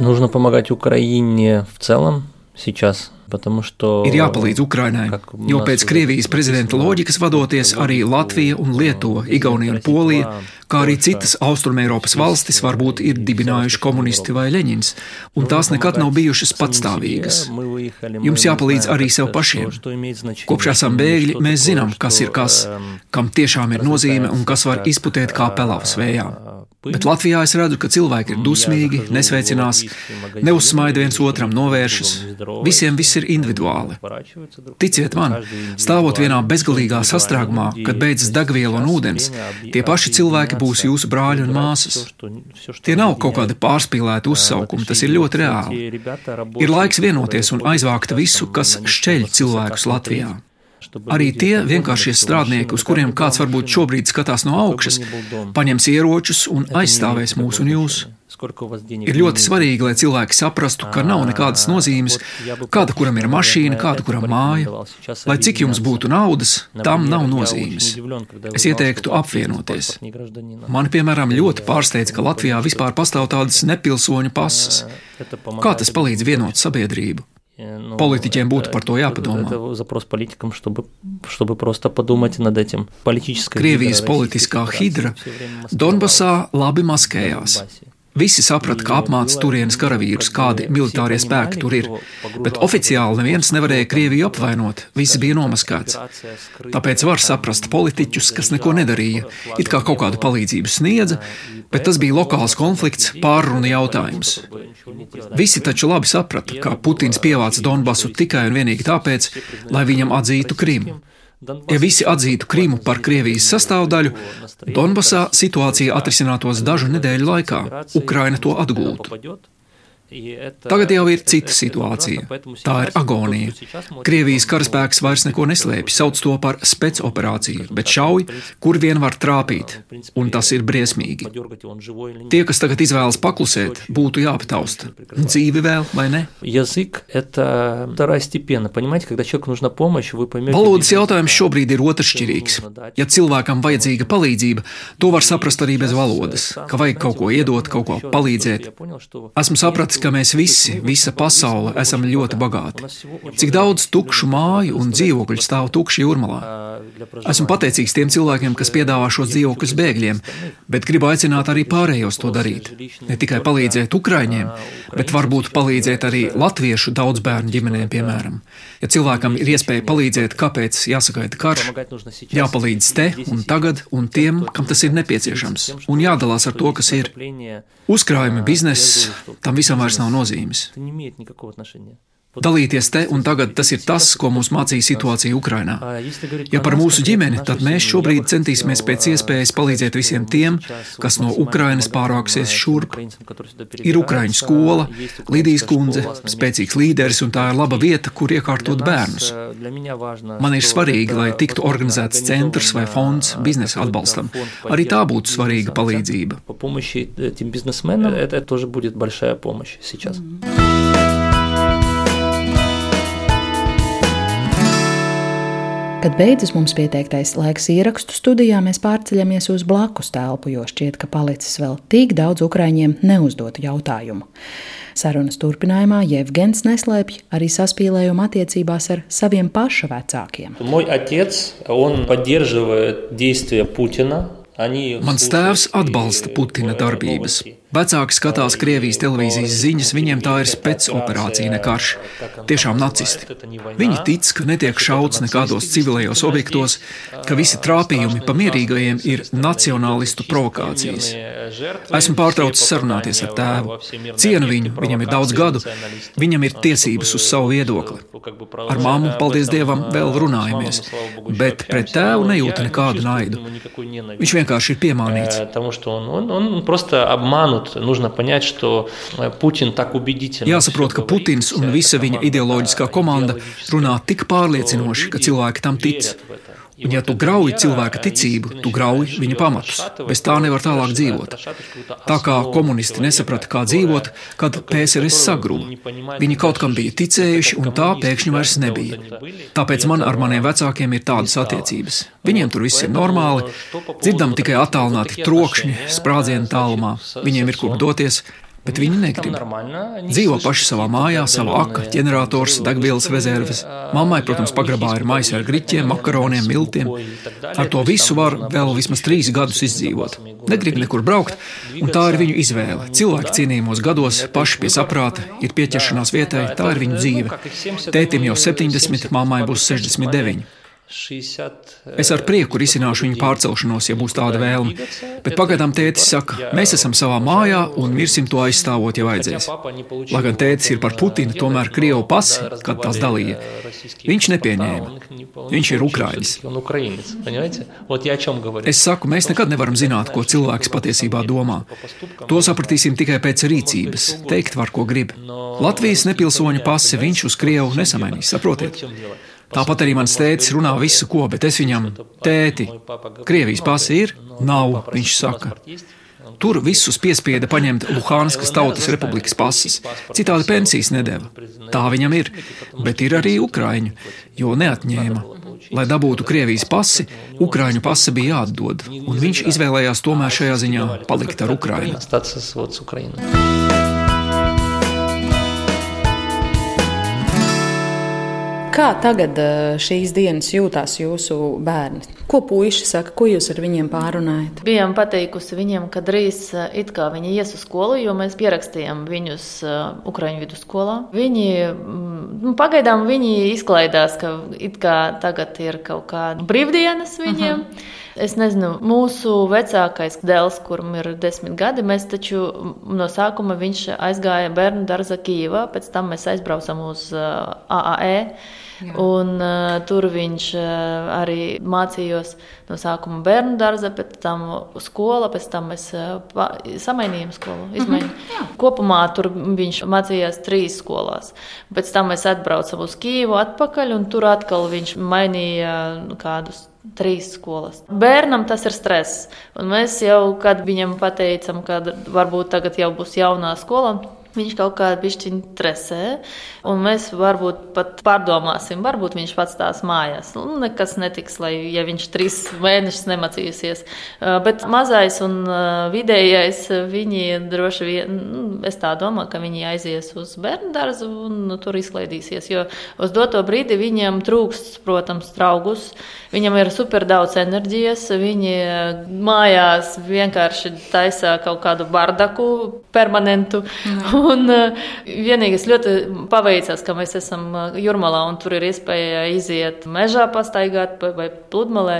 Нужно помогать Украине в целом сейчас Ir jāpalīdz Ukrainai, jo pēc Krievijas prezidenta loģikas vadoties arī Latvija un Lietuva, Igaunija un Polija, kā arī citas Austrumēropas valstis varbūt ir dibinājuši komunisti vai Ļeņins, un tās nekad nav bijušas patstāvīgas. Jums jāpalīdz arī sev pašiem. Kopš esam bēgļi, mēs zinām, kas ir kas, kam tiešām ir nozīme un kas var izputēt kā pelavas vējā. Bet Latvijā es redzu, ka cilvēki ir dusmīgi, nesveicinās, neuzsmaida viens otram, novēršas. Visiem viss ir individuāli. Ticiet man, stāvot vienā bezgalīgā sastrēgumā, kad beidzas degviela un ūdens, tie paši cilvēki būs jūsu brāļi un māsas. Tie nav kaut kādi pārspīlēti uzsaukumi, tas ir ļoti reāli. Ir laiks vienoties un aizvākt visu, kas šķeļ cilvēkus Latvijā. Arī tie vienkāršie strādnieki, uz kuriem kāds varbūt šobrīd skatās no augšas, paņems ieročus un aizstāvēs mūs un jūs. Ir ļoti svarīgi, lai cilvēki saprastu, ka nav nekādas nozīmes, kāda kuram ir mašīna, kāda kuram māja. Lai cik jums būtu naudas, tam nav nozīmes. Es ieteiktu apvienoties. Mani, piemēram, ļoti pārsteidz, ka Latvijā vispār pastāv tādas nepilsoņu pasas. Kā tas palīdz vienot sabiedrību? Политикам būtu par to jāpadomā. Krievijas politiskā hidra Donbasā labi maskējās. Visi saprata, ka apmāca turienes karavīrus, kādi militārie spēki tur ir, bet oficiāli neviens nevarēja Krieviju apvainot, viss bija nomaskēts. Tāpēc var saprast politiķus, kas neko nedarīja, it kā kaut kādu palīdzību sniedza, bet tas bija lokāls konflikts, pārruna jautājums. Visi taču labi saprata, ka Putins pievāca Donbasu tikai un vienīgi tāpēc, lai viņam atzītu Krimu. Ja visi atzītu Krimu par Krievijas sastāvdaļu, Donbasā situācija atrisinātos dažu nedēļu laikā, Ukraina to atgūtu. Tagad jau ir cita situācija. Tā ir agonija. Krievijas karaspēks vairs neko neslēpj, sauc to par spēcoperāciju, bet šauj, kur vien var trāpīt, un tas ir briesmīgi. Tie, kas tagad izvēlas paklusēt, būtu jāaptausta. Dzīve vēl vai ne? Valodas jautājums šobrīd ir otršķirīgs. Ja cilvēkam vajadzīga palīdzība, to var saprast arī bez valodas, ka vajag kaut ko iedot, kaut ko palīdzēt. Esmu sapratis, ka mēs visi, visa pasaule, esam ļoti bagāti. Cik daudz tukšu māju un dzīvokļu stāv tukši jūrmalā. Esmu pateicīgs tiem cilvēkiem, kas piedāvā šos dzīvokļus bēgļiem, bet gribu aicināt arī pārējos to darīt. Ne tikai palīdzēt Ukraiņiem, bet varbūt palīdzēt arī latviešu daudz bērnu ģimenēm, piemēram. Ja cilvēkam ir iespēja palīdzēt, kāpēc jāsagaida karš, jāpalīdz te un tagad un tiem, kam tas ir nepieciešams, un jādalās ar to, kas ir. Uzkrājumi, bizness, tam visam vairs nav nozīmes. Dalīties te un tagad tas ir tas, ko mums mācīja situācija Ukrainā. Ja par mūsu ģimeni, tad mēs šobrīd centīsimies pēc iespējas palīdzēt visiem tiem, kas no Ukrainas pārvāksies šurp. Ir Ukraiņu skola, Lidijas kundze, spēcīgs līderis, un tā ir laba vieta, kur iekārtot bērnus. Man ir svarīgi, lai tiktu organizēts centrs vai fonds biznesa atbalstam. Arī tā būtu svarīga palīdzība. Это тоже будет большая помощь сейчас. Kad beidzas mums pieteiktais laiks ierakstu studijā, mēs pārceļamies uz blakus telpu, jo šķiet, ka palicis vēl tik daudz ukrāņiem neuzdotu jautājumu. Sarunas turpinājumā Jevgens neslēpj arī saspīlējumu attiecībās ar saviem paša vecākiem. Mans tēvs atbalsta Putina darbības. Vecāki skatās Krievijas televīzijas ziņas, viņiem tā ir spēcoperācija, ne karš. Tiešām nacisti. Viņi tic, ka netiek šauts nekādos civilajos objektos, ka visi trāpījumi pa mierīgajiem ir nacionālistu provokācijas. Esmu pārtraucis sarunāties ar tēvu. Cienu viņu, viņam ir daudz gadu, viņam ir tiesības uz savu viedokli. Ar mammu, paldies Dievam, vēl runājamies, bet pret tēvu nejūtu nekādu naidu. Viņš vienkārši ir piemānīts Нужно понять, что Путин так убедительно. Jāsaprot, ka Putins un visa viņa ideoloģiskā komanda runā tik pārliecinoši, ka cilvēki tam tic. Un, ja tu grauji cilvēka ticību, tu grauji viņa pamatus. Bez tā nevar tālāk dzīvot. Tā kā komunisti nesaprata, kā dzīvot, kad PSRS sagruva. Viņi kaut kam bija ticējuši, un tā pēkšņi vairs nebija. Tāpēc man ar maniem vecākiem ir tādas attiecības. Viņiem tur viss ir normāli, dzirdam tikai attālināti trokšņi, sprādzienu tālumā. Viņiem ir kur doties, bet viņi negrib. Dzīvo paši savā mājā, savā aka, ģenerators, degvielas rezerves. Mammai, protams, pagrabā ir maisi ar griķiem, makaroniem, miltiem. Ar to visu var vēl vismaz trīs gadus izdzīvot. Negrib nekur braukt, un tā ir viņu izvēle. Cilvēki cienījumos gados, paši pie saprāta, ir pieķeršanās vietai, tā ir viņu dzīve. Tētim jau 70, mammai būs 69. Es ar prieku risināšu viņu pārcelšanos, ja būs tāda vēlme. Bet pagaidām tētis saka, mēs esam savā mājā un mirsim to aizstāvot, ja vajadzēs. Lai gan tētis ir par Putinu, tomēr Krievu pasi, kad tās dalīja, viņš nepieņēma. Viņš ir Ukrāņš. Es saku, mēs nekad nevaram zināt, ko cilvēks patiesībā domā. To sapratīsim tikai pēc rīcības. Teikt var, ko grib. Latvijas nepilsoņu pasi viņš uz Krievu nesamainīs, saprotiet? Tāpat arī mans tētis runā visu ko, bet es viņam, tēti, Krievijas pasi ir? Nav, viņš saka. Tur visus piespieda paņemt Luhanskas Tautas Republikas pasis, citādi pensijas nedēva. Tā viņam ir, bet ir arī Ukrāņu, jo neatņēma. Lai dabūtu Krievijas pasi, Ukrāņu pasi bija jāatdod, un viņš izvēlējās tomēr šajā ziņā palikt ar Ukrāņu. Kā tagad eh, šīs dienas jūtās jūsu bērni? Ko puiši saka, ko jūs ar viņiem pārunājat? Bijām pateikusi viņiem, ka drīz eh, it kā viņi ies uz skolu, jo mēs pierakstījām viņus eh, Ukraiņu vidusskolā. Viņi, mm, nu, pagaidām viņi izklaidās, ka it kā tagad ir kaut kāda brīvdienas viņiem. Uh mhm. -huh. Es nezinu, mūsu vecākais dēls, kuram ir desmit gadi, mēs taču no sākuma viņš aizgāja bērnu dārza Kīvā, pēc tam mēs aizbraucam uz AAE. Jā. Un, uh, tur viņš uh, arī mācījās no sākuma bērnu dārza, pēc tam skola, pēc tam mēs uh, samainījām skolu. Izmaiņu. Mm -hmm. Kopumā tur viņš mācījās trīs skolās. Pēc tam mēs atbraucam uz Kīvu atpakaļ, un tur atkal viņš mainīja kādus trīs skolas. Bērnam tas ir stress. Un mēs jau, kad viņam pateicam, ka varbūt tagad jau būs jaunā skola, Viņš kaut kādā pišķiņā tresē, un mēs varbūt pat pārdomāsim, varbūt viņš pats tās mājās. Nu, nekas netiks, lai ja viņš trīs mēnešus nemācīsies. Uh, bet mazais un vidējais, viņi droši vien, nu, es tā domāju, ka viņi aizies uz bērnu dārzu un nu, tur izklaidīsies. Jo uz doto brīdi viņiem trūkst, protams, draugus. Viņam ir super daudz enerģijas, viņi mājās vienkārši taisa kaut kādu bardaku permanentu. Mm. [laughs] Un uh, vienīgais ļoti paveicās, ka mēs esam uh, Jurmalā un tur ir iespēja iziet mežā, pastaigāt vai pludmalē.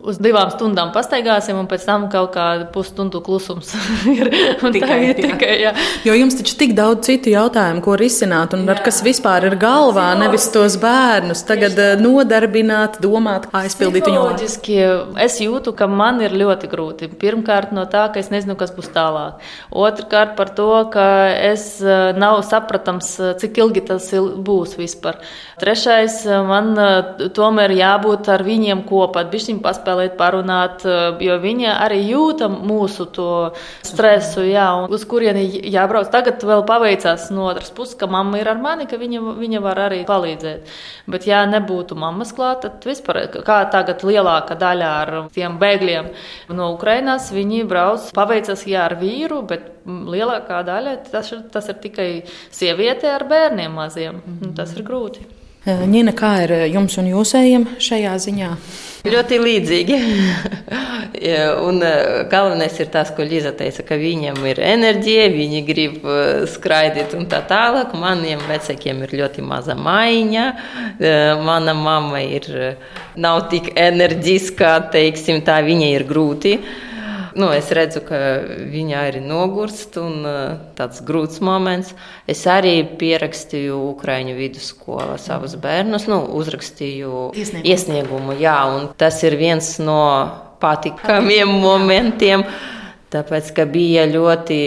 Uz divām stundām pastaigāsim, un pēc tam kaut kāda pusstundu klusums [laughs] ir. tikai, ir tikai, jā. Jo jums taču tik daudz citu jautājumu, ko risināt, un jā. ar kas vispār ir galvā, nevis tos bērnus tagad uh, nodarbināt, domāt, kā aizpildīt viņu loģiski. Es jūtu, ka man ir ļoti grūti. Pirmkārt, no tā, ka es nezinu, kas būs tālāk. Otrakārt, par to, ka es Eh, nav sapratams, eh, cik ilgi tas būs vispār. Trešais, eh, man tomēr jābūt ar viņiem kopā, bišķiņ paspēlēt, parunāt, jo viņi arī jūta mūsu to stresu, jā, un uz kurieni jābrauc. Tagad vēl paveicās no otras puses, ka mamma ir ar mani, ka viņa, viņa var arī palīdzēt. Bet ja nebūtu mammas klāt, tad vispār, kā tagad lielāka daļa ar tiem bēgļiem no Ukrainas, viņi brauc, paveicās jā ar vīru, bet lielākā daļa tas ir, tas ir tikai sieviete ar bērniem maziem. Mm -hmm. Tas ir grūti. Nina, kā ir jums un jūsējiem šajā ziņā? Ļoti līdzīgi. [laughs] un galvenais ir tas, ko Līza teica, ka viņiem ir enerģija, viņi grib skraidīt un tā tālāk. Maniem vecākiem ir ļoti maza maiņa. Mana mamma ir, nav tik enerģiska, teiksim, tā viņai ir grūti nu, es redzu, ka viņa arī nogurst un tāds grūts moments. Es arī pierakstīju Ukraiņu vidusskolā savus bērnus, nu, uzrakstīju iesniegumu. iesniegumu jā, tas ir viens no patikamiem momentiem, tāpēc, ka bija ļoti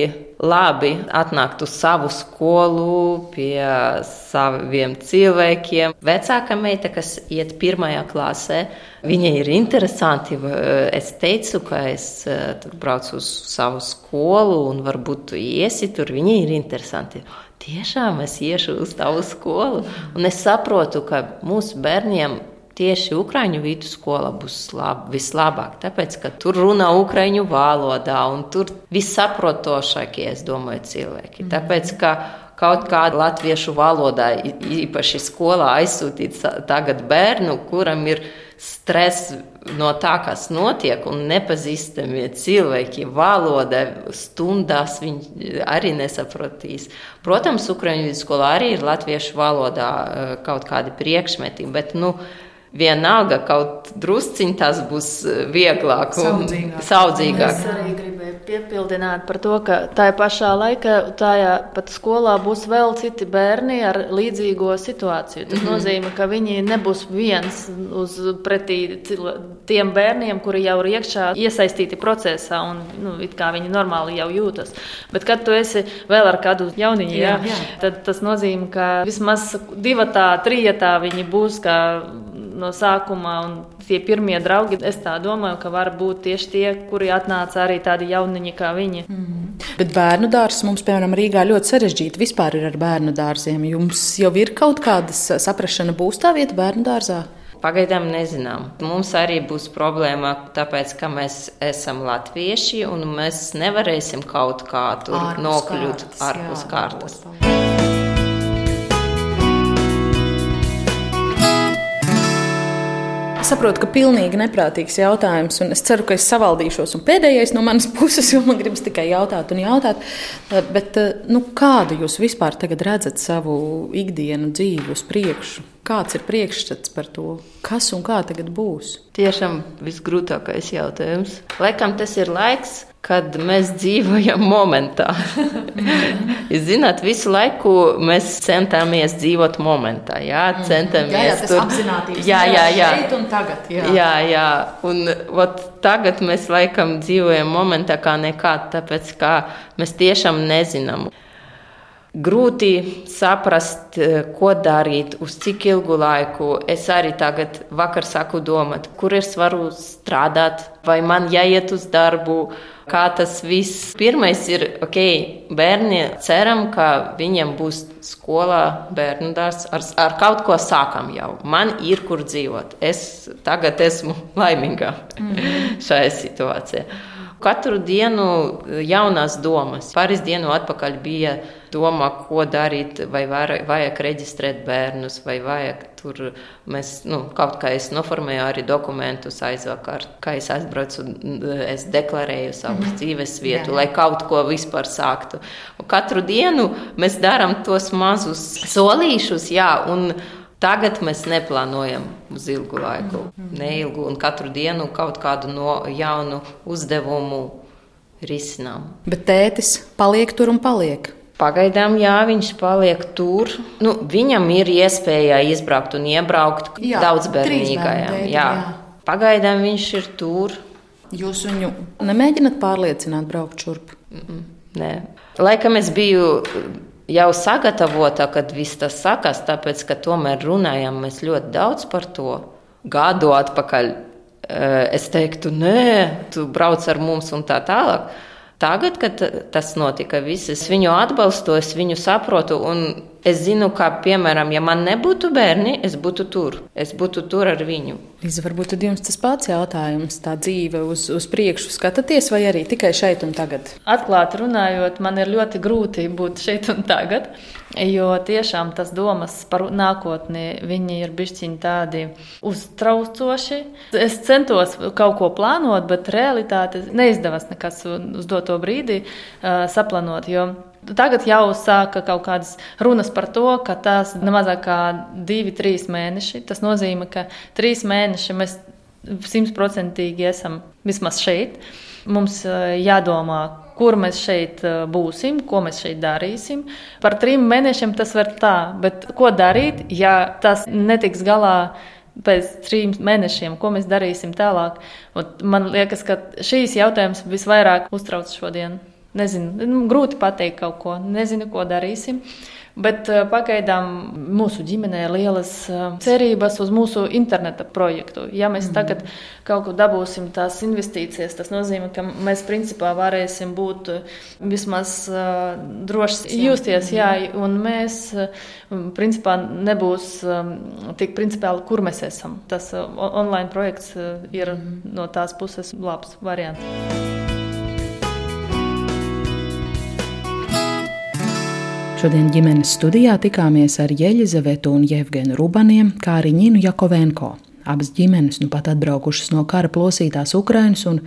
labi atnākt uz savu skolu pie saviem cilvēkiem. Vecāka meita, kas iet pirmajā klasē, viņa ir interesanti. Es teicu, ka es eh, braucu uz savu skolu un varbūt tu iesi tur. Viņa ir interesanti. Tiešām es iešu uz tavu skolu, un es saprotu, ka mūsu bērniem tieši Ukrāņu vidusskola būs lab, vislabāk, tāpēc, ka tur runā Ukrāņu valodā un tur vissaprotošākie, es domāju, cilvēki. Mm. Tāpēc, ka kaut kādā latviešu valodā, īpaši skolā aizsūtīt tagad bērnu, kuram ir stress no tā, kas notiek, un nepazīstamie cilvēki valoda stundās viņi arī nesapratīs. Protams, Ukrāņu vidusskolā arī ir latviešu valodā eh, kaut kādi priekšmeti, bet, nu, vienalga kaut drusciņ tas būs vieglāk un Saudzīgāk. saudzīgāk. Es arī gribēju piepildināt par to, ka tajā pašā laikā, tajā pat skolā būs vēl citi bērni ar līdzīgo situāciju. Tas nozīmē, ka viņi nebūs viens uz pretī tiem bērniem, kuri jau ir iekšā iesaistīti procesā un nu, it kā viņi normāli jau jūtas. Bet, kad tu esi vēl ar kādu jauniņu, jā, Jā, tad tas nozīmē, ka vismaz divatā, trijatā viņi būs kā no sākuma. Un tie pirmie draugi, es tā domāju, ka var būt tieši tie, kuri atnāca arī tādi jauniņi kā viņi. Bet bērnu dārzs mums, piemēram, Rīgā ļoti sarežģīti vispār ir ar bērnu dārziem. Jums jau ir kaut kādas saprašana, būs tā vieta bērnu dārzā? Pagaidām nezinām. Mums arī būs problēma, tāpēc, ka mēs esam latvieši un mēs nevarēsim kaut kā tur Ārpus nokļūt kārtas, ārpus jā, kārtas. Saprotu, ka pilnīgi neprātīgs jautājums, un es ceru, ka es savaldīšos. Un pēdējais no manas [laughs] puses, jo man gribas tikai jautāt un jautāt, eh, bet eh, nu, kādu jūs vispār redzat savu ikdienu dzīvi uz priekšu? Kāds ir priekšstats par to, kas un kā tagad būs? Tiešām visgrūtākais jautājums. Laikam tas ir laiks, kad mēs dzīvojam momentā. [laughs] Zināt, visu laiku mēs centāmies dzīvot momentā. Jā, centāmies Jā, jā, jā. Šeit un tagad, jā. Jā, jā. Un ot, tagad mēs laikam dzīvojam momentā kā nekad, tāpēc ka mēs tiešām nezinām. Grūti saprast, eh, ko darīt, uz cik ilgu laiku. Es arī tagad vakar saku domāt, kur es varu strādāt, vai man jāiet uz darbu, kā tas viss. Pirmais ir, ok, bērni ceram, ka viņiem būs skolā bērnu dārzs, ar, ar kaut ko sākam jau. Man ir kur dzīvot. Es tagad esmu laimīga mm. šajā situācijā. Katru dienu jaunās domas. Pāris dienu atpakaļ bija doma, ko darīt, vai vajag reģistrēt bērnus, vai vajag tur. Mēs nu, kaut kā es noformēju arī dokumentus aizvakar, kā es aizbraucu, es deklarēju savu mm. dzīves vietu, jā, jā. lai kaut ko vispār sāktu. Un katru dienu mēs darām tos mazus solīšus, jā, un Tagad mēs neplānojam uz ilgu laiku, neilgu, un katru dienu kaut kādu no jaunu uzdevumu risinām. Bet tētis paliek tur un paliek. Pagaidām, jā, viņš paliek tur. Nu, viņam ir iespēja izbraukt un iebraukt Jā, daudz bērnīgajām. Jā. jā. Pagaidām viņš ir tur. Jūs viņu nemēģināt pārliecināt, braukt šurp. Nē. Laikam es biju jau sagatavota, kad viss tas sakās, tāpēc, ka tomēr runājam mēs ļoti daudz par to. Gadu atpakaļ eh, es teiktu, nē, tu brauc ar mums un tā tālāk. Tagad, kad tas notika, viss, es viņu atbalstu, es viņu saprotu. Un es zinu, ka, piemēram, ja man nebūtu bērni, es būtu tur. Es būtu tur ar viņu. Līdz varbūt jums tas pats jautājums, tā dzīve uz, uz priekšu skatāties, vai arī tikai šeit un tagad? Atklāti runājot, man ir ļoti grūti būt šeit un tagad, jo tiešām tas domas par nākotni, viņi ir bišķiņi tādi uztraucoši. Es centos kaut ko plānot, bet realitāte neizdevās nekas uz doto brīdi uh, saplānot, jo Tagad jau sāka kaut kādas runas par to, ka tas nemazāk kā divi, trīs mēneši. Tas nozīmē, ka trīs mēneši mēs simtprocentīgi esam vismaz šeit. Mums eh, jādomā, kur mēs šeit eh, būsim, ko mēs šeit darīsim. Par trim mēnešiem tas var tā, bet ko darīt, ja tas netiks galā? Pēc trim mēnešiem, ko mēs darīsim tālāk? Un man liekas, ka šīs jautājums visvairāk uztrauc šodien. Nezinu, nu, grūti pateikt kaut ko, nezinu, ko darīsim. Bet uh, pagaidām mūsu ģimenē ir lielas uh, cerības uz mūsu interneta projektu. Ja mēs mm. tagad kaut ko dabūsim, tās investīcijas, tas nozīmē, ka mēs principā varēsim būt uh, vismaz uh, droši justies, jā, un mēs principā nebūs um, tik principiāli, kur mēs esam. Tas uh, online projekts uh, ir mm. no tās puses labs variants. Šodien ģimenes studijā tikāmies ar Jelizavetu un Jevgenu Rubaniem, kā arī Nīnu Jakovenko. Abas ģimenes nu pat atbraukušas no kara plosītās Ukrainas un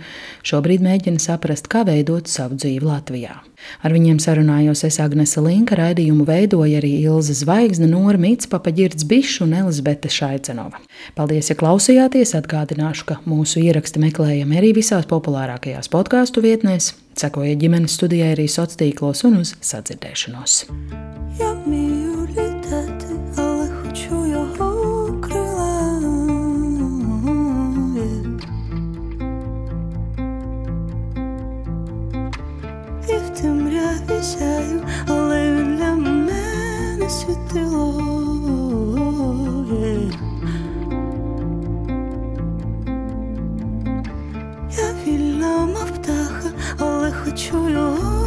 šobrīd mēģina saprast, kā veidot savu dzīvi Latvijā. Ar viņiem sarunājos es Agnese Linka, raidījumu veidoja arī Ilza Zvaigzne, Nora Mitspapa, Girds Bišs un Elizabete Šaicenova. Paldies, ja klausījāties! Atgādināšu, ka mūsu ieraksti meklējami arī visās populārākajās podkāstu vietnēs. Sekojiet ģimenes studijai arī sociālos tīklos un uz sadzirdēšanos. Ja сяю, але для мене світило. Я вільна, мов птаха, але хочу його.